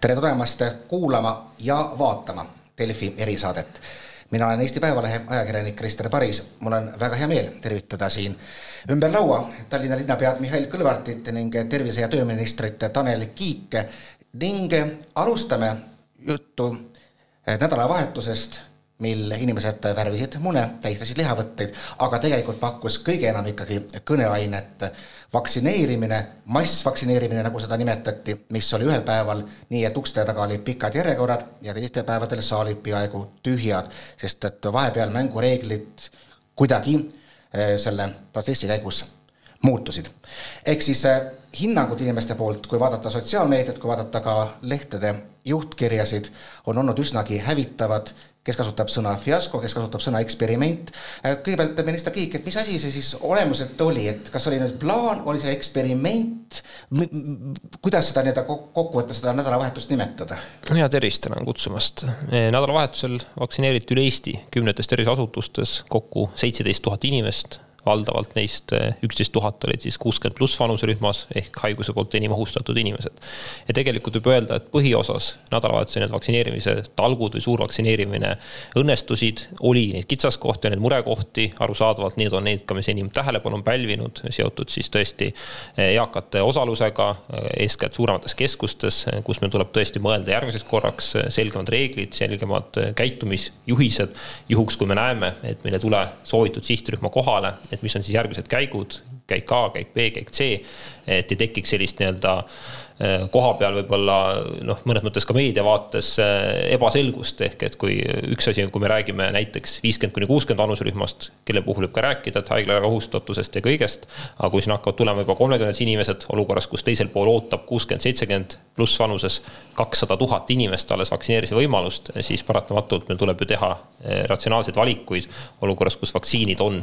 tere tulemast kuulama ja vaatama Delfi erisaadet. mina olen Eesti Päevalehe ajakirjanik Krister Paris, mul on väga hea meel tervitada siin ümber laua Tallinna linnapead Mihhail Kõlvartit ning tervise- ja tööministrit Tanel Kiike ning alustame juttu nädalavahetusest mil inimesed värvisid mune, tähistasid lihavõtteid, aga tegelikult pakkus kõige enam ikkagi kõneainet vaktsineerimine, massvaktsineerimine, nagu seda nimetati, mis oli ühel päeval nii, et ukste taga olid pikad järjekorrad ja teistel päevadel saalid peaaegu tühjad, sest et vahepeal mängureeglid kuidagi eh, selle protsessi käigus muutusid. ehk siis eh, hinnangud inimeste poolt, kui vaadata sotsiaalmeediat, kui vaadata ka lehtede juhtkirjasid, on olnud üsnagi hävitavad kes kasutab sõna fiasko, kes kasutab sõna eksperiment. Äh, kõigepealt minister Kiik, et mis asi see siis olemuselt oli, et kas oli nüüd plaan, oli see eksperiment? kuidas seda nii-öelda kokkuvõttes seda nädalavahetust nimetada? ja tervist, tänan kutsumast. nädalavahetusel vaktsineeriti üle Eesti kümnetes terviseasutustes kokku seitseteist tuhat inimest valdavalt neist eh, üksteist tuhat olid siis kuuskümmend pluss vanuserühmas ehk haiguse poolt enim ohustatud inimesed. ja tegelikult võib öelda, et põhiosas nädalavahetusel need vaktsineerimise talgud või suur vaktsineerimine õnnestusid, oli neid kitsaskohti neid murekohti, arusaadavalt need on need ka, mis enim tähelepanu on pälvinud, seotud siis tõesti eh, eakate osalusega, eh, eeskätt suuremates keskustes, kus meil tuleb tõesti mõelda järgmiseks korraks selgemad reeglid, selgemad käitumisjuhised, juhuks kui me näeme, et meil ei tule soovitud sihtrühma kohale, et et mis on siis järgmised käigud, käik A, käik B, käik C. et ei tekiks sellist nii-öelda äh, koha peal võib-olla noh, mõnes mõttes ka meedia vaates äh, ebaselgust, ehk et kui üks asi, kui me räägime näiteks viiskümmend kuni kuuskümmend vanuserühmast, kelle puhul võib ka rääkida, et haigla ohustatusest ja kõigest. aga kui siin hakkavad tulema juba kolmekümnesed inimesed olukorras, kus teisel pool ootab kuuskümmend, seitsekümmend pluss vanuses kakssada tuhat inimest alles vaktsineerimise võimalust, siis paratamatult meil tuleb ju teha äh, ratsionaalseid valikuid olukorras, kus vaktsiinid on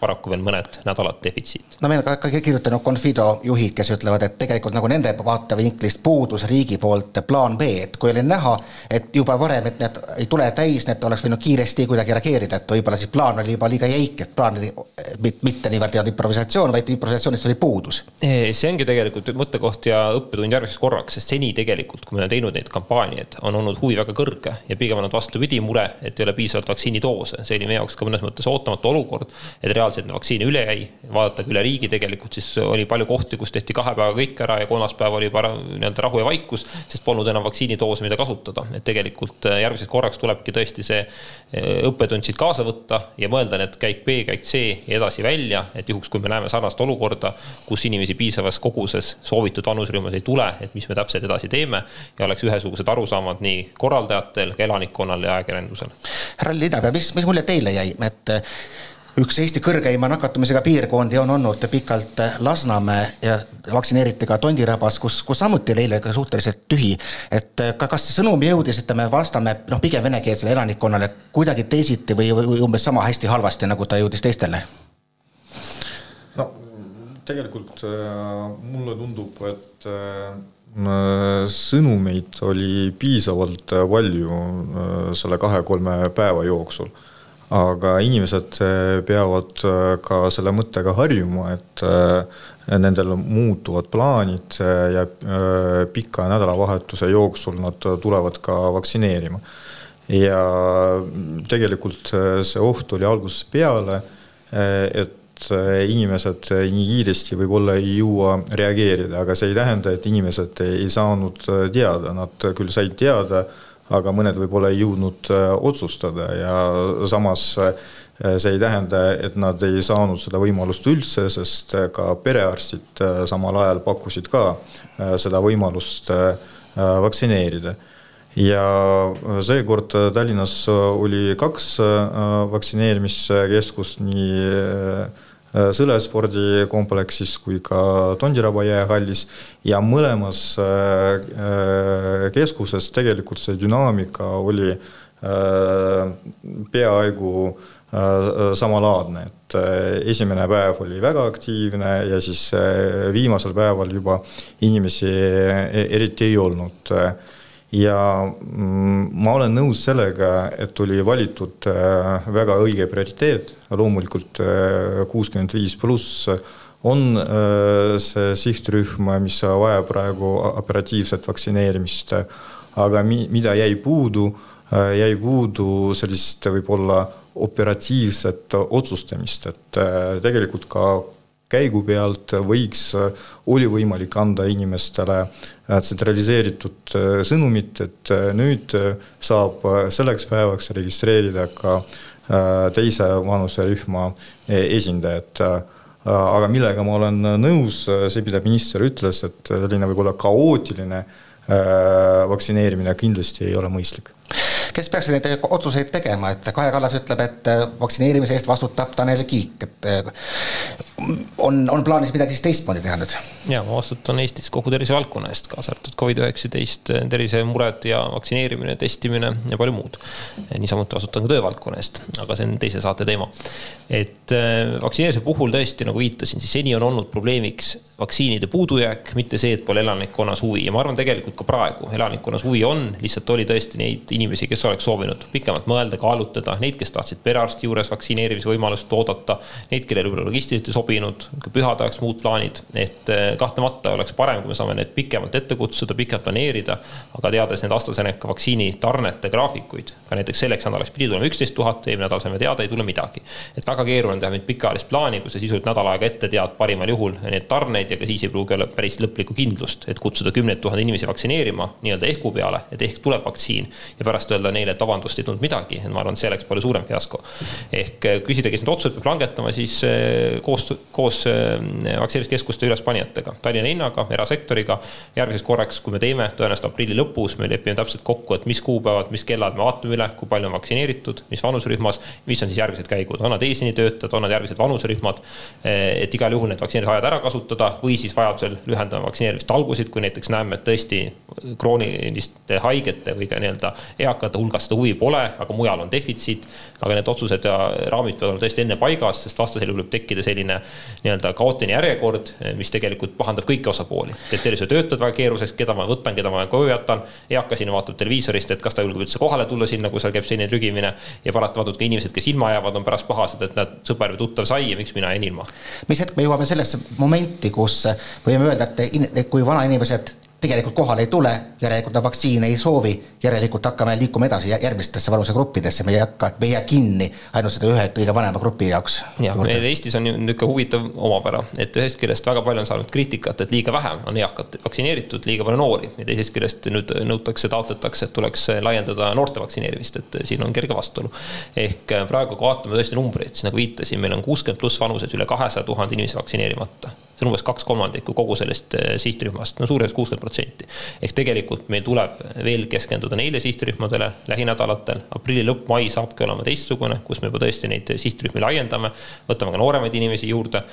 paraku veel mõned nädalad defitsiit no meil ka, ka kirjutanud Confido juhid, kes ütlevad, et tegelikult nagu nende vaatevinklist puudus riigi poolt plaan B, et kui oli näha, et juba varem, et need ei tule täis, need oleks võinud kiiresti kuidagi reageerida, et võib-olla siis plaan oli juba liiga jäik, et plaan oli mitte niivõrd ei olnud improvisatsioon, vaid improvisatsioonist oli puudus. see ongi tegelikult mõttekoht ja õppetund järgmiseks korraks, sest seni tegelikult, kui me oleme teinud neid kampaaniaid, on olnud huvi väga kõrge ja pigem on olnud vastupidi mure, et ei ole piisavalt vaktsiinidoose, see oli meie jaoks ka mõnes mõttes ootamatu olukord, et reaalselt vaktsiini üle jäi, vaadata üle riigi tegelikult, siis oli palju kohti, kus tehti kahe päevaga kõik ära ja kolmas päev oli nii-öelda rahu ja vaikus, sest polnud enam vaktsiinidoose, mida kasutada. et tegelikult äh, järgmiseks korraks tulebki tõesti see äh, õppetund siit kaasa võtta ja mõelda need käik B, käik C ja edasi välja, et juhuks, kui me näeme sarnast olukorda, kus inimesi piisavas koguses soovitud vanuserühmas ei tule, et mis me täpselt edasi teeme ja oleks ühesugused arusaamad nii korraldajatel, elanikkonnal ja ajakirjandusel. härra linnapea, mis, mis mulje teile jäi, et üks Eesti kõrgeima nakatumisega piirkondi on olnud pikalt Lasnamäe ja vaktsineeriti ka Tondirabas, kus, kus samuti oli eile ka suhteliselt tühi. et ka, kas see sõnum jõudis, ütleme, Lasnamäe noh, pigem venekeelsele elanikkonnale kuidagi teisiti või, või umbes sama hästi halvasti, nagu ta jõudis teistele? no tegelikult äh, mulle tundub, et äh, sõnumeid oli piisavalt palju äh, selle kahe-kolme päeva jooksul aga inimesed eh, peavad eh, ka selle mõttega harjuma, et eh, nendel muutuvad plaanid ja pika nädalavahetuse jooksul nad tulevad ka vaktsineerima. ja tegelikult see oht oli algusest peale, et inimesed nii kiiresti võib-olla ei jõua reageerida, aga see ei tähenda, et inimesed ei saanud teada, nad küll said teada aga mõned võib-olla ei jõudnud äh, otsustada ja samas äh, see ei tähenda, et nad ei saanud seda võimalust üldse, sest äh, ka perearstid samal ajal pakkusid ka seda võimalust vaktsineerida. ja seekord Tallinnas oli kaks vaktsineerimiskeskust, nii Äh, Sõle spordikompleksis kui ka Tondiraba jäähallis ja mõlemas äh, äh, keskuses tegelikult see dünaamika oli peaaegu samalaadne, et esimene päev oli väga aktiivne ja siis viimasel päeval juba inimesi eriti ei olnud ja mm, ma olen nõus sellega, et oli valitud väga õige prioriteet, loomulikult kuuskümmend viis pluss on see sihtrühm, mis vajab praegu operatiivset vaktsineerimist, aga mi-, mida jäi puudu, jäi puudu sellist võib-olla operatiivset otsustamist, et tegelikult ka käigu pealt võiks, oli võimalik anda inimestele tsentraliseeritud sõnumit, et nüüd saab selleks päevaks registreerida ka teise vanuserühma esindajad aga millega ma olen nõus, see, mida minister ütles, et selline võib-olla kaootiline vaktsineerimine kindlasti ei ole mõistlik. Kes peaks neid otsuseid tegema, et Kaja Kallas ütleb, et vaktsineerimise eest vastutab Tanel Kiik, et on, on plaanis midagi siis teistmoodi teha nüüd? ja ma vastutan Eestis kogu tervisevaldkonna eest, kaasa arvatud Covid-19 tervisemured ja vaktsineerimine, testimine ja palju muud. niisamuti vastutan ka töövaldkonna eest, aga see on teise saate teema. et äh, vaktsineerimise puhul tõesti, nagu viitasin, siis seni on olnud probleemiks vaktsiinide puudujääk, mitte see, et pole elanikkonnas huvi ja ma arvan, tegelikult ka praegu elanikkonnas huvi on, lihtsalt oli tõesti neid inimesi, kes oleks soovinud pikemalt mõelda, kaalutleda, neid, kes tahtsid perearsti juures vaktsineerimise võimalust oodata, neid, kellel võib-olla logistiliselt ei sobinud, pühade ajaks muud plaanid, et äh, kahtlemata oleks parem, kui me saame need pikemalt ette kutsuda, pikalt planeerida. aga teades need AstraZeneca vaktsiini tarnete graafikuid, ka näiteks selleks nädalaks pidi tulema üksteist tuhat, eelmine nädal saime teada, ei tule midagi. et väga keeruline teha mingit pikaajalist plaani, kui sa sisuliselt nädal aega ette tead parimal juhul neid tarneid ja ka siis ei pruugi olla päris lõplikku kindlust, et kutsuda kümneid tuhandeid inimesi vaktsineerima nii-öelda ehku peale, et ehk tuleb vaktsiin ja pärast öelda neile, et vabandust, ei tulnud midagi, et ma arvan, et see oleks palju suurem fiasko. ehk küsida, kes need otsused peab langetama, siis eh, koos, vaktsineerimiskeskuste ülespanijatega partneritega, Tallinna linnaga, erasektoriga. järgmiseks korraks, kui me teeme, tõenäoliselt aprilli lõpus, me lepime täpselt kokku, et mis kuupäevad, mis kellad me vaatame üle, kui palju on vaktsineeritud, mis vanuserühmas, mis on siis järgmised käigud, on nad eesliinitöötajad, on nad järgmised vanuserühmad. et igal juhul need vaktsineerimisajad ära kasutada või siis vajadusel lühendame vaktsineerimist algusid, kui näiteks näeme, et tõesti krooniliste haigete või ka nii-öelda eakate hulgas seda huvi pole, aga mujal on defitsiit. aga need otsused ja raamid peavad olema tõesti enne paigas, sest vastasel juhul võib tekkida selline nii-öelda kaootiline järjekord, mis tegelikult pahandab kõiki osapooli. teeb tervishoiutöötajad väga keeruliseks, keda ma võtan, keda ma koju jätan. eakas inimene vaatab televiisorist, et kas ta julgeb üldse kohale tulla sinna, kui seal käib selline trügimine. ja paratamatult ka inimesed, kes ilma jäävad, on pärast pahased, et näed, sõber või tuttav sai ja miks mina jäin ilma. mis hetk me jõuame sellesse momenti, kus võime öelda, et kui vanainimesed tegelikult kohale ei tule, järelikult nad vaktsiine ei soovi, järelikult hakkame liikuma edasi järgmistesse vanusegruppidesse, me ei hakka, me ei jää kinni ainult seda ühe kõige vanema grupi jaoks. jah, meil Eestis on ju niisugune huvitav omapära, et ühest küljest väga palju on saanud kriitikat, et liiga vähe on eakat vaktsineeritud, liiga palju noori ja teisest küljest nüüd nõutakse, taotletakse, et tuleks laiendada noorte vaktsineerimist, et siin on kerge vastuolu. ehk praegu, kui vaatame tõesti numbreid, siis nagu viitasin, meil on kuuskümmend pluss vanuses üle kahesaja tuhande inimese vaktsineerimata see on umbes kaks kolmandikku kogu sellest eh, sihtrühmast, no suurusjärgus kuuskümmend protsenti. ehk tegelikult meil tuleb veel keskenduda neile sihtrühmadele lähinädalatel, aprilli lõpp, mai saabki olema teistsugune, kus me juba tõesti neid sihtrühmi laiendame, võtame ka nooremaid inimesi juurde.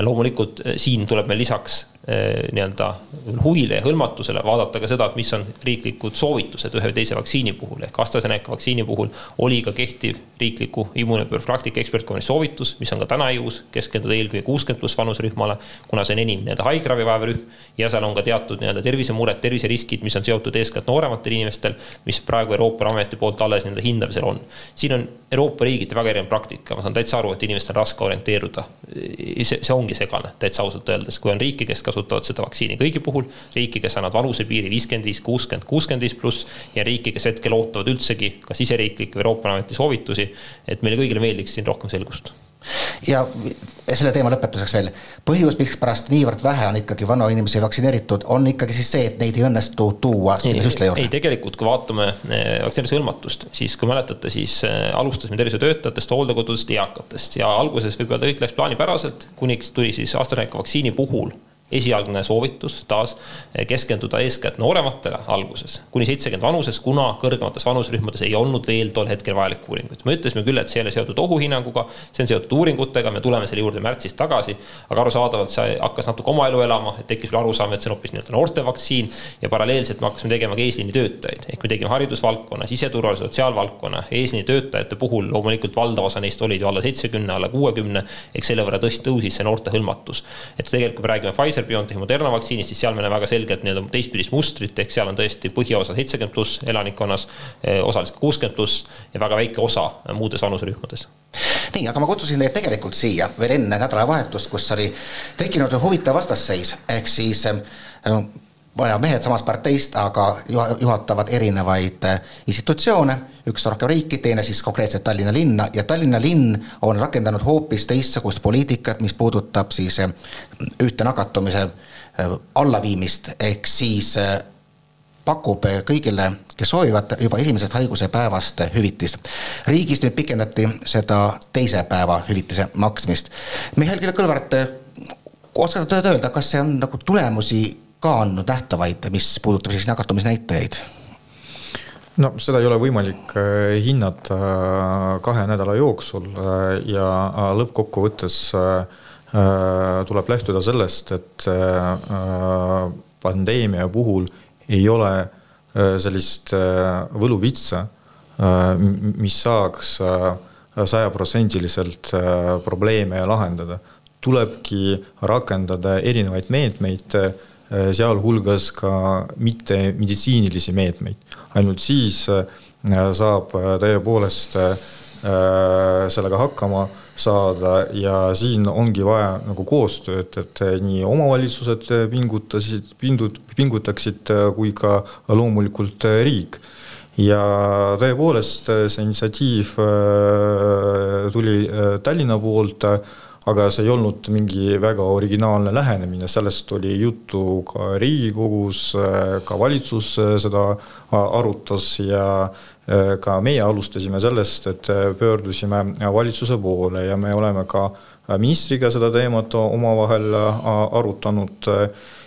loomulikult eh, siin tuleb meil lisaks nii-öelda huvile ja hõlmatusele vaadata ka seda, et mis on riiklikud soovitused ühe või teise vaktsiini puhul ehk AstraZeneca vaktsiini puhul oli ka kehtiv riikliku immunoprofülaktika ekspertkomisjoni soovitus, mis on ka täna jõus, keskenduda eelkõige kuuskümmend pluss vanusrühmale, kuna see on enim nii-öelda haiglaravi vajav rühm ja seal on ka teatud nii-öelda tervisemured, terviseriskid, mis on seotud eeskätt noorematel inimestel, mis praegu Euroopa Ravimiameti poolt alles nii-öelda hindamisel on. siin on Euroopa riigiti väga erinev praktika, ma saan täitsa aru, et inimestel on raske orienteeruda. see, see ongi segane, täitsa ausalt öeldes, kui on riike, kes kasutavad seda vaktsiini kõigi puhul, riiki, kes annavad vanusepiiri viiskümmend viis, kuuskümmend, kuuskümmend viis pluss ja riiki, kes hetkel ootavad üldsegi kas siseriiklikke või Euroopa Ravimiameti soovitusi. et meile kõigile meeldiks siin rohkem selgust ja selle teema lõpetuseks veel, põhjus, mikspärast niivõrd vähe on ikkagi vanu inimesi vaktsineeritud, on ikkagi siis see, et neid ei õnnestu tuua süstla juurde? ei, tegelikult kui vaatame eh, vaktsineerimise hõlmatust, siis kui mäletate, siis eh, alustasime tervishoiutöötajatest, hooldekodudest, eakatest ja alguses võib öelda, kõik läks plaanipäraselt, kuniks tuli siis AstraZeneca vaktsiini puhul esialgne soovitus taas eh, keskenduda eeskätt noorematele alguses, kuni seitsekümmend vanuses, kuna kõrgemates vanuserühmades ei olnud veel tol hetkel vajalikke uuringuid. me ütlesime küll, et see ei ole seotud ohuhinnanguga, see on seotud uuringutega, me tuleme selle juurde märtsis tagasi, aga arusaadavalt see hakkas natuke oma elu elama, et tekkis arusaam, et see on hoopis nii-öelda noorte vaktsiin ja paralleelselt me hakkasime tegema ka eesliinitöötajaid, ehk me tegime haridusvaldkonna, siseturvalisuse, sotsiaalvaldkonna, eesliinitöötajate puhul loomulikult valdav osa neist olid ju alla seitsmekümne, alla kuuekümne, eks selle võrra tõesti tõusis see noorte hõlmatus. et tegelikult, kui me räägime Pfizer Pfizer-BioNTechi Moderna vaktsiinist, siis seal me näeme väga selgelt nii-öelda teistpidist mustrit, ehk seal on tõesti põhiosa seitsekümmend pluss elanikkonnas, osaliselt kuuskümmend pluss ja väga väike osa muudes vanuserühmades. Nii, aga ma kutsusin teid tegelikult siia veel enne nädalavahetust, kus oli tekkinud huvitav vastasseis, ehk siis ja mehed samast parteist, aga juhatavad erinevaid äh, institutsioone, üks rohkem riiki, teine siis konkreetselt Tallinna linna ja Tallinna linn on rakendanud hoopis teistsugust poliitikat, mis puudutab siis äh, ühte nakatumise äh, allaviimist, ehk siis pakub kõigile, kes soovivad, juba esimesest haiguse päevast hüvitist. riigis nüüd pikendati seda teise päeva hüvitise maksmist. Mihhail Kõlvart, oskad öelda, kas see on nagu tulemusi ka andnud nähtavaid, mis puudutab siis nakatumisnäitajaid? no seda ei ole võimalik äh, hinnata äh, kahe nädala jooksul äh, ja lõppkokkuvõttes tuleb lähtuda sellest, et pandeemia puhul ei ole sellist võluvitsa, mis saaks sajaprotsendiliselt probleeme lahendada. tulebki rakendada erinevaid meetmeid sealhulgas ka mittemeditsiinilisi meetmeid. ainult siis äh, saab äh, tõepoolest sellega hakkama saada ja siin ongi vaja nagu koostööd, et nii omavalitsused pingutasid, pindut-, pingutaksid kui ka loomulikult riik. ja tõepoolest see initsiatiiv tuli Tallinna poolt aga see ei olnud mingi väga originaalne lähenemine, sellest oli juttu ka Riigikogus, ka valitsus seda arutas ja eh, ka meie alustasime sellest, et pöördusime valitsuse poole ja me oleme ka ministriga seda teemat omavahel arutanud.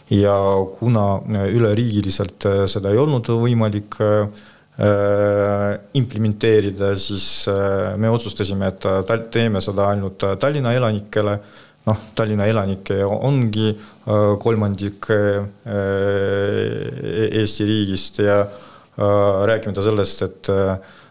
Ja kuna üleriigiliselt seda ei olnud võimalik implementeerida, siis äh, me otsustasime, et äh, teeme seda ainult Tallinna elanikele. noh, Tallinna elanikke ongi kolmandik Eesti riigist ja rääkimata sellest, et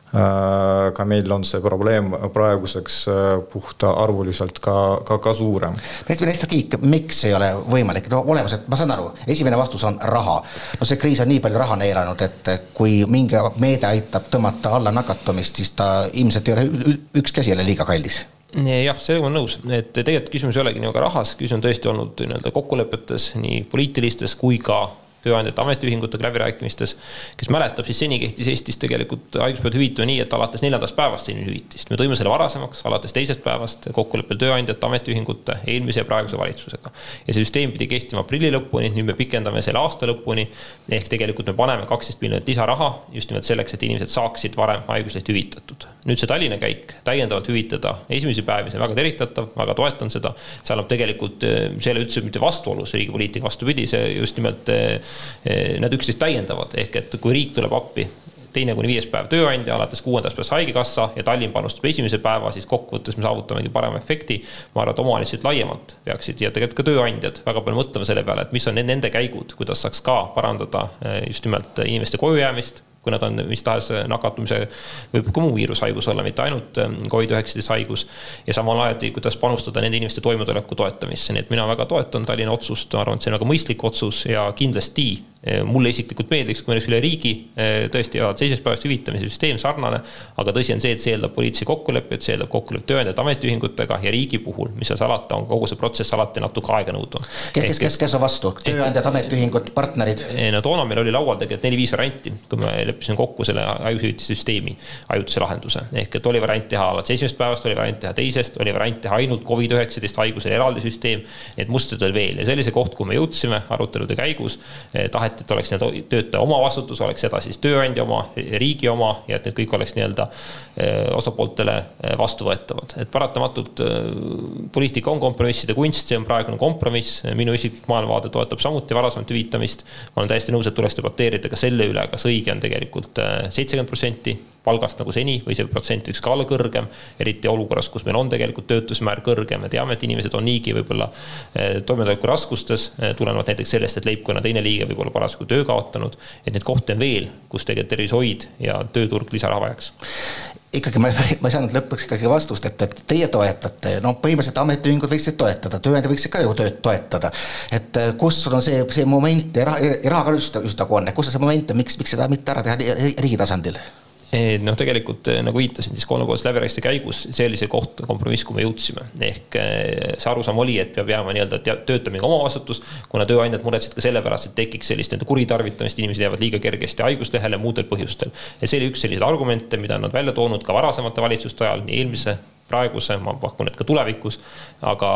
Äh, ka meil on see probleem praeguseks äh, puhtarvuliselt ka, ka, ka suurem. minister Kiik, miks ei ole võimalik, no olemas, et ma saan aru, esimene vastus on raha. no see kriis on nii palju raha neelanud, et kui mingi meede aitab tõmmata alla nakatumist, siis ta ilmselt ei ole ükski asi jälle liiga kallis jah, sellega olen nõus, et tegelikult küsimus ei olegi nii väga rahas, küsimus on tõesti olnud nii-öelda kokkulepetes nii poliitilistes kui ka tööandjate ametiühingutega läbirääkimistes. kes mäletab, siis seni kehtis Eestis tegelikult haiguspäevade hüvitamine nii, et alates neljandast päevast selline hüvitist. me tõime selle varasemaks, alates teisest päevast kokkuleppel tööandjate, ametiühingute, eelmise ja praeguse valitsusega. ja see süsteem pidi kehtima aprilli lõpuni, nüüd me pikendame selle aasta lõpuni. ehk tegelikult me paneme kaksteist miljonit lisaraha just nimelt selleks, et inimesed saaksid varem haiguslehti hüvitatud. nüüd see Tallinna käik täiendavalt hüvitada esimesi päevi, see on väga tervitatav, väga toetan seda. see annab tegelikult, see ei ole üldse mitte vastuolus riigi poliitika, vastupidi, see just nimelt Eh, nad üksteist täiendavad, ehk et kui riik tuleb appi, teine kuni viies päev tööandja, alates kuuendast päevast haigekassa ja Tallinn panustab esimese päeva, siis kokkuvõttes me saavutamegi parema efekti. ma arvan, et omavalitsused laiemalt peaksid ja tegelikult ka tööandjad väga palju mõtlema selle peale, et mis on nende käigud, kuidas saaks ka parandada eh, just nimelt inimeste kojujäämist kui nad on mis tahes nakatumise, võib ka muu viirushaigus olla, mitte ainult ähm, Covid-19 haigus. ja samal ajal, kuidas panustada nende inimeste toimetuleku toetamisse, nii et mina väga toetan Tallinna otsust, ma arvan, et see on väga mõistlik otsus ja kindlasti mulle isiklikult meeldiks, kui meil oleks üle riigi eh, tõesti teisest päevast hüvitamise süsteem sarnane, aga tõsi on see, et see eeldab poliitilisi kokkuleppeid, see eeldab kokkulepet tööandjate ametiühingutega ja riigi puhul, mis seal salata, on kogu see protsess alati natuke aeganõudvam. kes, kes, kes, kes on vastu, tööandjad, ametiühingud, partnerid? Eh, no toona meil oli laual tegelikult neli-viis varianti, kui me leppisime kokku selle haigushüvitise süsteemi ajutise lahenduse. ehk et oli variant teha alates esimesest päevast, oli variant teha teisest, oli variant teha ainult Covid-19 haigusele eraldi süsteem. Need mustrid oli veel ja see oli see koht, kuhu me jõudsime arutelude käigus. taheti taheti, et oleks nii-öelda töötaja omavastutus, oleks seda siis tööandja oma, riigi oma ja et need kõik oleks nii-öelda eh, osapooltele eh, vastuvõetavad. et paratamatult eh, poliitika on kompromisside kunst, see on praegune kompromiss, minu isiklik maailmavaade toetab samuti varasemat hüvitamist. ma olen täiesti nõus, et tuleks debateerida ka selle üle, kas õige on tegelikult seitsekümmend protsenti palgast nagu seni või see protsent võiks ka olla kõrgem. eriti olukorras, kus meil on tegelikult töötusmäär kõrgem, me teame, et inimesed on niigi võib-olla eh, toimetulekuraskustes, eh, tulenevalt näiteks sellest, et leibkonna teine liige võib olla parasjagu töö kaotanud. et neid kohti on veel, kus tegelikult tervishoid ja tööturg lisaraha vajaks ikkagi ma, ma ei saanud lõpuks ikkagi vastust, et, et teie toetate, no põhimõtteliselt ametiühingud võiksid toetada, tööandja võiksid ka ju tööd toetada. et eh, kus sul on see, see moment raha, rahaga just, nagu on, kus on see moment miks, miks seda mitte ära teha riigi tasandil? Noh, tegelikult eh, nagu viitasin, siis kolmepoolse läbirääkimiste käigus sellise koht, kompromiss, kuhu me jõudsime. ehk eh, see arusaam oli, et peab jääma nii-öelda töötamise omavastutus, kuna tööandjad muretsesid ka selle pärast, et tekiks sellist nii-öelda kuritarvitamist, inimesed jäävad liiga kergesti haiguslehele muudel põhjustel. ja see oli üks selliseid argumente, mida nad välja toonud ka varasemate valitsuste ajal, nii eelmise praeguse, ma pakun, et ka tulevikus. aga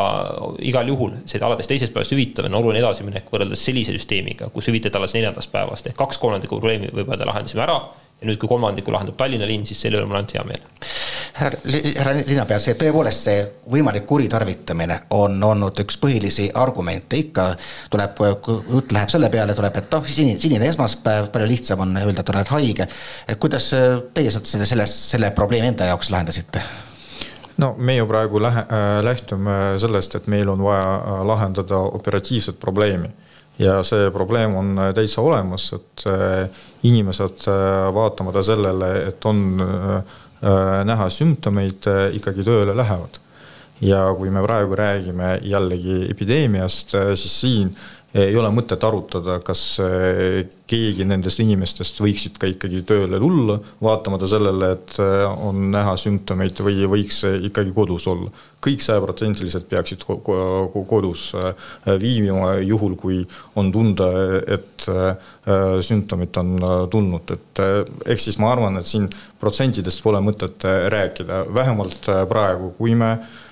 igal juhul see alates teisest päevast hüvitamine on oluline edasiminek võrreldes sellise süsteemiga, kus hüvitada alles neljandast päevast ehk kaks kolmandikku probleemi võib öelda lahendasime ära ja nüüd, kui kolmandiku lahendab Tallinna linn, siis selle üle mul on ainult hea meel. härra, härra linnapea, see tõepoolest, see võimalik kuritarvitamine on olnud üks põhilisi argumente, ikka tuleb, jutt läheb selle peale, tuleb, et noh, sinine, sinine esmaspäev, palju lihtsam on öelda, et oled haige. kuidas teie selle, selle, selle probleemi enda jaoks lahendasite? no me ju praegu lähe, äh, lähtume sellest, et meil on vaja äh, lahendada operatiivset probleemi ja see probleem on äh, täitsa olemas, et äh, inimesed äh, vaatamata sellele, et on näha sümptomeid, ikkagi tööle lähevad. Ja kui me praegu räägime jällegi epideemiast, siis siin ei ole mõtet arutada, kas eh, keegi nendest inimestest võiksid ka ikkagi tööle tulla, vaatamata sellele, et on näha sümptomeid või võiks ikkagi kodus olla. kõik sajaprotsendiliselt peaksid kodus viibima, juhul kui on tunda, et sümptomid on tulnud, et ehk siis ma arvan, et siin protsentidest pole mõtet rääkida, vähemalt praegu, kui me Äh,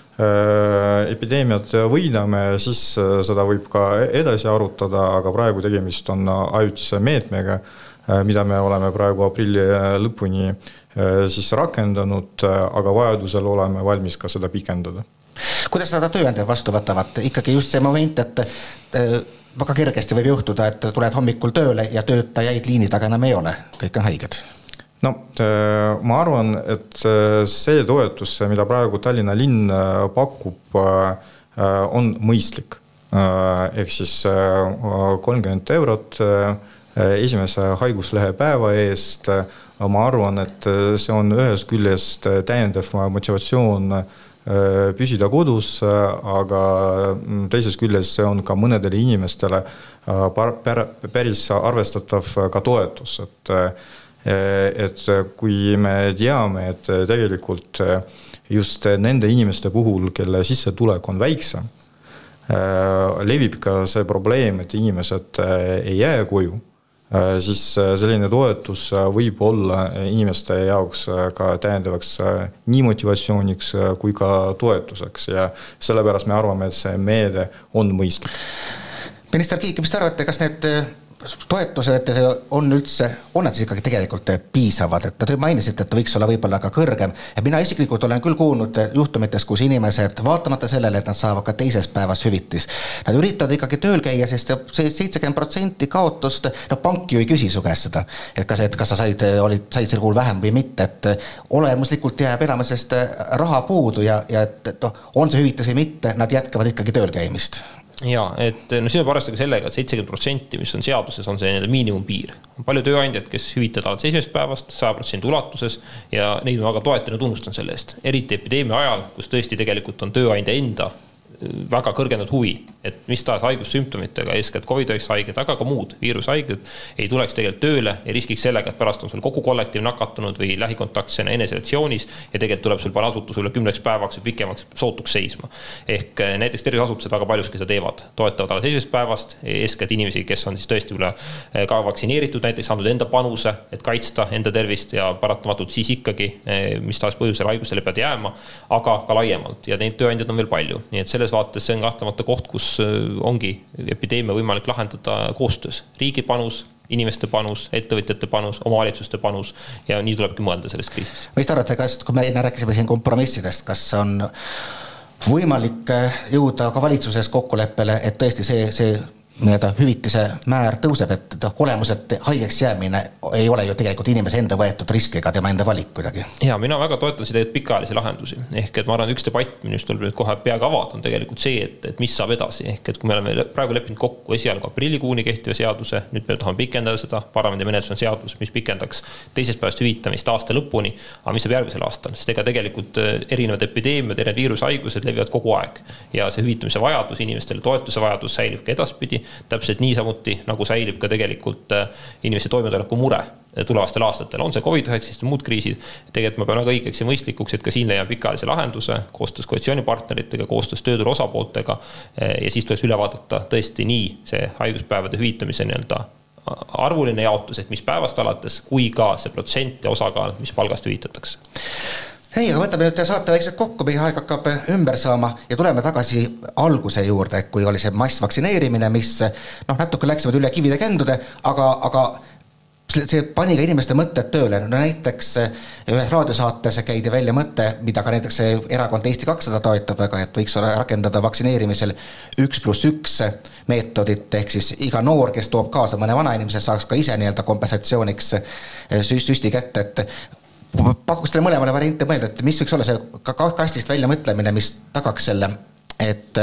epideemiat võidame, siis äh, seda võib ka edasi arutada, aga praegu tegemist on ajutise meetmega, äh, mida me oleme praegu aprilli lõpuni siis rakendanud, aga vajadusel oleme valmis ka seda pikendada. kuidas seda tööandjad vastu võtavad, ikkagi just see moment, et väga kergesti võib juhtuda, et tuled hommikul tööle ja töötajaid liini taga enam ei ole, kõik on haiged no äh, ma arvan, et äh, see toetus, mida praegu Tallinna linn äh, pakub, on mõistlik. ehk siis kolmkümmend eurot esimese haiguslehe päeva eest. ma arvan, et see on ühest küljest täiendav motivatsioon püsida kodus, aga mm, teisest küljest see on ka mõnedele inimestele päris arvestatav ka toetus, et et kui me teame, et tegelikult eh, just nende inimeste puhul, kelle sissetulek on väiksem, eh, levib ka see probleem, et inimesed ei jää koju, siis selline toetus võib olla inimeste jaoks ka täiendavaks nii motivatsiooniks kui ka toetuseks ja sellepärast me arvame, et see meede on mõistlik. minister Kiik, mis te arvate, kas need toetused on üldse, on nad siis ikkagi tegelikult piisavad, et te mainisite, et võiks olla võib-olla ka kõrgem. ja mina isiklikult olen küll kuulnud juhtumitest, kus inimesed vaatamata sellele, et nad saavad ka teises päevas hüvitist, nad üritavad ikkagi tööl käia, sest see seitsekümmend protsenti kaotust, no pank ju ei küsi su käest seda, et kas, et kas sa said, olid, said sel kuul vähem või mitte, et olemuslikult jääb elamisest raha puudu ja, ja et noh, on see hüvitis või mitte, nad jätkavad ikkagi tööl käimist ja et no siin peab arvestama sellega et, et seitsekümmend protsenti, mis on seaduses, on see nii-öelda miinimumpiir. on palju tööandjaid, kes hüvitavad alates esimesest päevast saja protsendi ulatuses ja neid ma väga toetan ja tunnustan selle eest. eriti epideemia ajal, kus tõesti tegelikult on tööandja enda väga kõrgendatud huvi, et mis tahes haigussümptomitega, eeskätt Covid-19 haiged, aga ka muud viirushaiged ei tuleks tegelikult tööle ja riskiks sellega, et pärast on sul kogu kollektiiv nakatunud või lähikontaktsena eneseisolatsioonis ja tegelikult tuleb sul panna asutus üle kümneks päevaks või pikemaks sootuks seisma. ehk eh, näiteks terviseasutused väga paljuski seda teevad, toetavad alles esimesest päevast, eeskätt inimesi, kes on siis tõesti üle eh, ka vaktsineeritud, näiteks andnud enda panuse, et kaitsta enda tervist ja paratamatult siis ikkagi eh, mis tahes põhjusel haigusele pead jääma, aga ka laiemalt ja neid tööandjaid on veel palju, nii et selles selles vaates see on kahtlemata koht, kus äh, ongi epideemia võimalik lahendada koostöös. riigi panus, inimeste panus, ettevõtjate panus, omavalitsuste panus ja nii tulebki mõelda selles kriisis. mis te arvate, kas, kui me enne rääkisime siin kompromissidest, kas on võimalik jõuda ka valitsuses kokkuleppele, et tõesti see, see nii-öelda hüvitise määr tõuseb, et olemuselt haigeks jäämine ei ole ju tegelikult inimese enda võetud risk ega tema enda valik kuidagi. ja mina väga toetan seda pikaajalisi lahendusi, ehk et ma arvan, üks debatt, millest tuleb nüüd kohe peaga avada, on tegelikult see, et, et mis saab edasi, ehk et kui me oleme praegu leppinud kokku esialgu aprillikuuni kehtiva seaduse, nüüd me tahame pikendada seda, parlamendi menetluses on seadus, mis pikendaks teisest päevast hüvitamist aasta lõpuni. aga mis saab järgmisel aastal, sest ega tegelikult äh, erinevad epideemiad, erinevad viirushaigused levivad kogu aeg ja see hüvitamise vajadus, inimestele toetuse vajadus säilib ka edaspidi täpselt niisamuti nagu säilib ka tegelikult äh, inimeste toimetuleku mure äh, tulevastel aastatel, on see Covid-19 või muud kriisid. tegelikult ma pean väga õigeks ja mõistlikuks, et ka siin leiame pikaajalise lahenduse koostöös koalitsioonipartneritega, koostöös tööturu osapooltega. Äh, ja siis tuleks üle vaadata tõesti nii see haiguspäevade hüvitamise nii-öelda arvuline jaotus, et mis päevast alates, kui ka see protsent ja osakaal, mis palgast hüvitatakse ei, aga võtame nüüd saate vaikselt kokku, meie aeg hakkab ümber saama ja tuleme tagasi alguse juurde, kui oli see massvaktsineerimine, mis noh, natuke läksime üle kivide kändude, aga, aga see pani ka inimeste mõtted tööle, no näiteks ühes raadiosaates käidi välja mõte, mida ka näiteks erakond Eesti kakssada toetab väga, et võiks rakendada vaktsineerimisel üks pluss üks meetodit, ehk siis iga noor, kes toob kaasa mõne vanainimese, saaks ka ise nii-öelda kompensatsiooniks süsti kätte, et pakuks teile mõlemale variante mõelda, et mis võiks olla see kastist väljamõtlemine, mis tagaks selle, et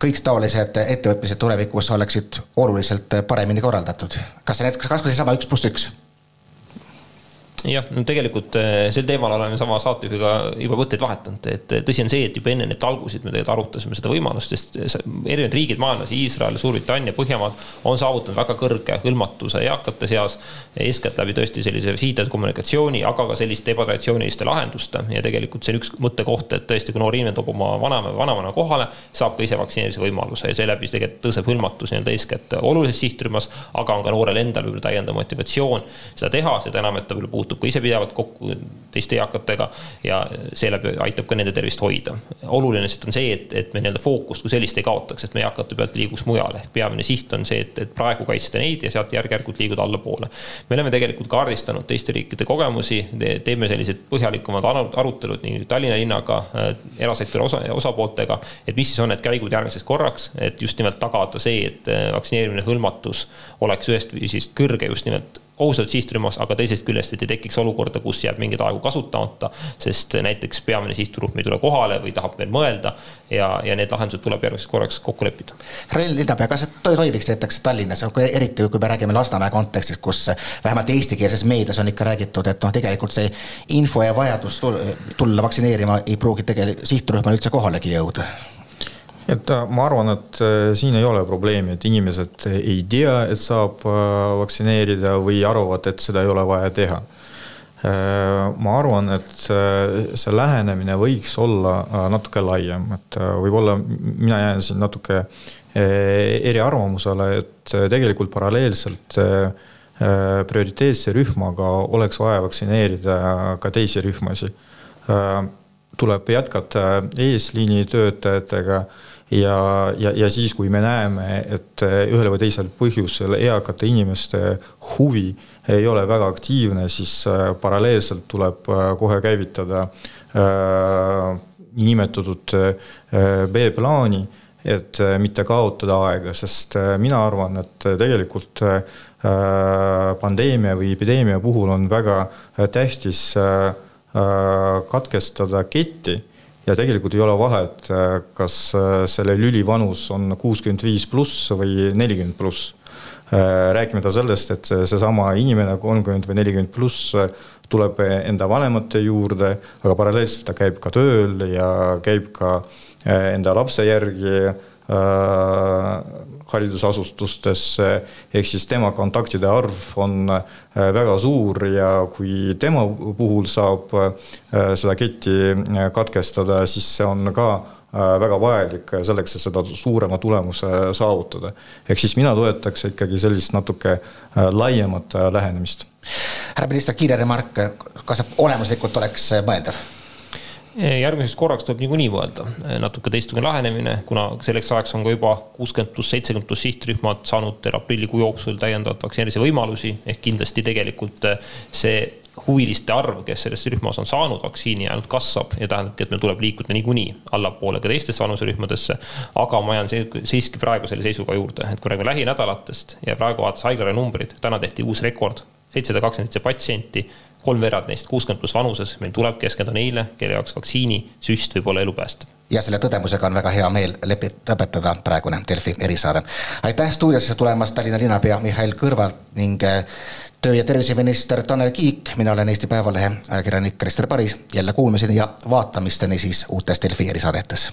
kõik taolised ettevõtmised tulevikus oleksid oluliselt paremini korraldatud. kas see näiteks, kas või seesama üks pluss üks jah, no tegelikult eh, sel teemal oleme sama saatejuhiga juba mõtteid vahetanud, et tõsi on see, et juba enne neid talgusid me tegelikult arutasime seda võimalust, sest erinevad riigid maailmas, Iisrael, Suurbritannia, Põhjamaad on saavutanud väga kõrge hõlmatuse eakate seas. eeskätt läbi tõesti sellise sihitatud kommunikatsiooni, aga ka selliste ebatraditsiooniliste lahenduste ja tegelikult see on üks mõttekoht, et tõesti, kui noor inimene toob oma vanema või vanavana kohale, saab ka ise vaktsineerimise võimaluse ja seeläbi tegelikult tõuseb hõlmatus nii-öelda eeskätt olulises sihtrühmas, aga on ka noorel endal võib-olla täiendav motivatsioon seda teha, seda enam, et ta võib-olla puutub puutub ka ise pidevalt kokku teiste eakatega ja seeläbi aitab ka nende tervist hoida. oluline lihtsalt on see, et, et me nii-öelda fookust kui sellist ei kaotaks, et me eakate pealt liiguks mujale, peamine siht on see, et, et praegu kaitsta neid ja sealt järk-järgult liiguda allapoole. me oleme tegelikult kaardistanud teiste riikide kogemusi, teeme sellised põhjalikumad arutelud nii Tallinna linnaga, äh, erasektori osa, osapooltega, et mis siis on need käigud järgmiseks korraks, et just nimelt tagada see, et äh, vaktsineerimine hõlmatus oleks ühest viisist kõrge just nimelt ohusalt sihtrühmas, aga teisest küljest, et ei tekiks olukorda, kus jääb mingeid aegu kasutamata, sest näiteks peamine sihtrühm ei tule kohale või tahab veel mõelda ja, ja need lahendused tuleb järgmiseks korraks kokku leppida. härra linnapea, kas toimiks näiteks Tallinnas, eriti kui me räägime Lasnamäe kontekstis, kus vähemalt eestikeelses meedias on ikka räägitud, et noh, tegelikult see info ja vajadus tulla vaktsineerima ei pruugi tegelikult sihtrühmale üldse kohalegi jõuda et äh, ma arvan, et äh, siin ei ole probleemi, et inimesed ei tea, et saab äh, vaktsineerida või arvavad, et seda ei ole vaja teha. ma arvan, et see lähenemine võiks olla natuke laiem, et võib-olla mina jään siin natuke eriarvamusele, et tegelikult paralleelselt prioriteetse rühmaga oleks vaja vaktsineerida ka teisi rühmasid. tuleb jätkata eesliini töötajatega ja, ja, ja siis, kui me näeme, et eh, ühel või teisel põhjusel eakate inimeste huvi ei ole väga aktiivne, siis eh, paralleelselt tuleb eh, kohe käivitada niinimetatud B-plaani, et mitte kaotada aega, sest mina arvan, et tegelikult pandeemia või epideemia puhul on väga tähtis katkestada ketti ja tegelikult ei ole vahet, kas äh, selle lüli vanus on kuuskümmend viis pluss või nelikümmend pluss. Äh, rääkimata sellest, et seesama inimene kolmkümmend või nelikümmend pluss äh, tuleb enda vanemate juurde, aga paralleelselt ta käib ka tööl ja käib ka enda lapse järgi haridusasutustesse, ehk siis tema kontaktide arv on äh, väga suur ja kui tema puhul saab äh, seda ketti äh, katkestada, siis see on ka väga vajalik selleks, et seda suurema tulemuse saavutada. ehk siis mina toetaks ikkagi sellist natuke laiemat lähenemist. härra minister, kiire remark, kas olemuslikult oleks mõeldav? Järgmiseks korraks tuleb niikuinii mõelda natuke teistsugune lähenemine, kuna selleks ajaks on ka juba kuuskümmend pluss, seitsekümmend pluss sihtrühmad saanud aprillikuu jooksul täiendavalt vaktsineerimise võimalusi, ehk kindlasti tegelikult see huviliste arv, kes selles rühmas on saanud vaktsiini, ainult kasvab ja tähendabki, et meil tuleb liikuda niikuinii allapoole ka teistesse vanuserühmadesse. aga ma jään siiski praegu selle seisuga juurde, et kui räägime lähinädalatest ja praegu vaadates haiglaravi numbrid, täna tehti uus rekord, seitsesada kakskümmend seitse patsienti kolmveerand neist kuuskümmend pluss vanuses, meil tuleb keskenduda neile, kelle jaoks vaktsiinisüst võib olla elupäästev. ja selle tõdemusega on väga hea meel lepi-, lõpetada praegune Delfi erisaade. aitäh stuudiosse tulemast, Tallinna linnapea Mihhail Kõlvart ning äh, töö- ja terviseminister Tanel Kiik, mina olen Eesti Päevalehe ajakirjanik Krister Paris, jälle kuulmiseni ja vaatamisteni siis uutes Delfi erisaadetes